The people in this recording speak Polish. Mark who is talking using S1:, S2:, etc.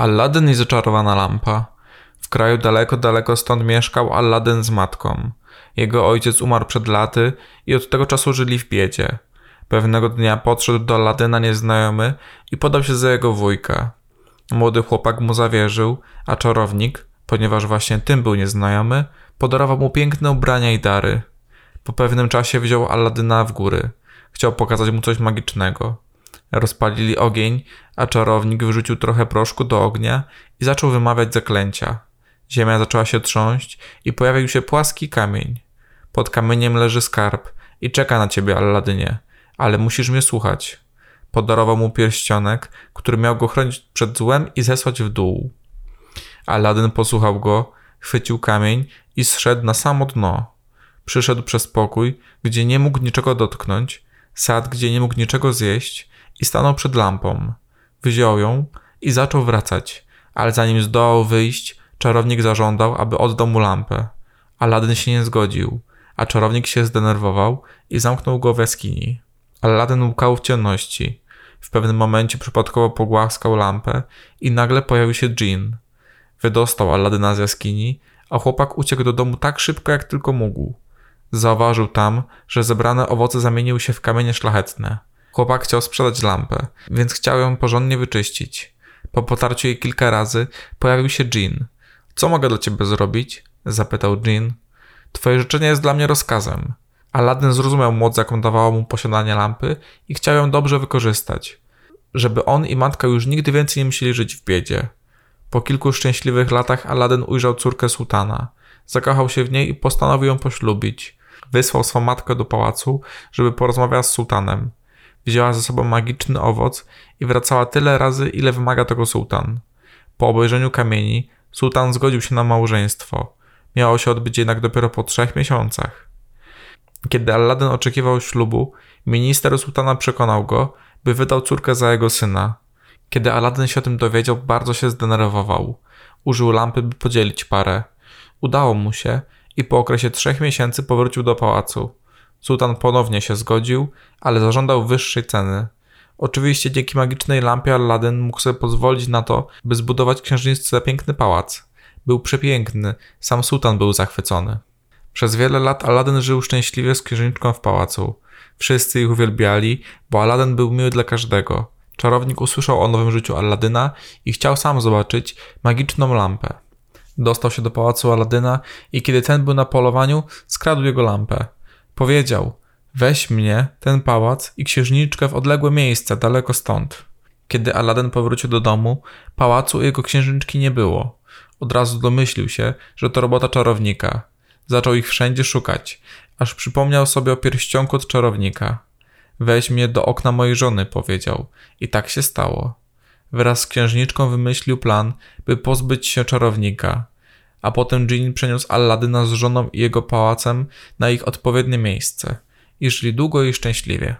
S1: Aladdin i zaczarowana lampa. W kraju daleko, daleko stąd mieszkał Aladdin z matką. Jego ojciec umarł przed laty i od tego czasu żyli w biedzie. Pewnego dnia podszedł do Aladyna nieznajomy i podał się za jego wujka. Młody chłopak mu zawierzył, a czarownik, ponieważ właśnie tym był nieznajomy, podarował mu piękne ubrania i dary. Po pewnym czasie wziął Aladyna w góry. Chciał pokazać mu coś magicznego. Rozpalili ogień, a czarownik wyrzucił trochę proszku do ognia i zaczął wymawiać zaklęcia. Ziemia zaczęła się trząść i pojawił się płaski kamień. Pod kamieniem leży skarb i czeka na ciebie, Aladynie, ale musisz mnie słuchać. Podarował mu pierścionek, który miał go chronić przed złem i zesłać w dół. Aladyn posłuchał go, chwycił kamień i zszedł na samo dno. Przyszedł przez pokój, gdzie nie mógł niczego dotknąć, sad, gdzie nie mógł niczego zjeść i stanął przed lampą. Wziął ją i zaczął wracać, ale zanim zdołał wyjść, czarownik zażądał, aby oddał mu lampę. Aladyn się nie zgodził, a czarownik się zdenerwował i zamknął go w jaskini. Aladdin łkał w ciemności. W pewnym momencie przypadkowo pogłaskał lampę i nagle pojawił się dżin. Wydostał Aladyna z jaskini, a chłopak uciekł do domu tak szybko jak tylko mógł. Zauważył tam, że zebrane owoce zamieniły się w kamienie szlachetne. Chłopak chciał sprzedać lampę, więc chciał ją porządnie wyczyścić. Po potarciu jej kilka razy pojawił się Jean. Co mogę dla ciebie zrobić? zapytał Jean. Twoje życzenie jest dla mnie rozkazem. Aladdin zrozumiał moc, jaką dawało mu posiadanie lampy i chciał ją dobrze wykorzystać, żeby on i matka już nigdy więcej nie musieli żyć w biedzie. Po kilku szczęśliwych latach Aladdin ujrzał córkę sułtana. Zakochał się w niej i postanowił ją poślubić. Wysłał swą matkę do pałacu, żeby porozmawiała z sułtanem. Wzięła ze sobą magiczny owoc i wracała tyle razy, ile wymaga tego sułtan. Po obejrzeniu kamieni, sułtan zgodził się na małżeństwo. Miało się odbyć jednak dopiero po trzech miesiącach. Kiedy Aladdin oczekiwał ślubu, minister sułtana przekonał go, by wydał córkę za jego syna. Kiedy Aladdin się o tym dowiedział, bardzo się zdenerwował. Użył lampy, by podzielić parę. Udało mu się i po okresie trzech miesięcy powrócił do pałacu. Sultan ponownie się zgodził, ale zażądał wyższej ceny. Oczywiście dzięki magicznej lampie Aladdin mógł sobie pozwolić na to, by zbudować księżniczce piękny pałac. Był przepiękny, sam sułtan był zachwycony. Przez wiele lat Aladdin żył szczęśliwie z księżniczką w pałacu. Wszyscy ich uwielbiali, bo Aladdin był miły dla każdego. Czarownik usłyszał o nowym życiu Aladyna i chciał sam zobaczyć magiczną lampę. Dostał się do pałacu Aladyna i kiedy ten był na polowaniu, skradł jego lampę. Powiedział: Weź mnie, ten pałac i księżniczkę w odległe miejsce, daleko stąd. Kiedy Aladdin powrócił do domu, pałacu jego księżniczki nie było. Od razu domyślił się, że to robota czarownika. Zaczął ich wszędzie szukać, aż przypomniał sobie o pierścionku od czarownika. Weź mnie do okna mojej żony, powiedział. I tak się stało. Wraz z księżniczką wymyślił plan, by pozbyć się czarownika. A potem Dżin przeniósł Alladyna z żoną i jego pałacem na ich odpowiednie miejsce. I żyli długo i szczęśliwie.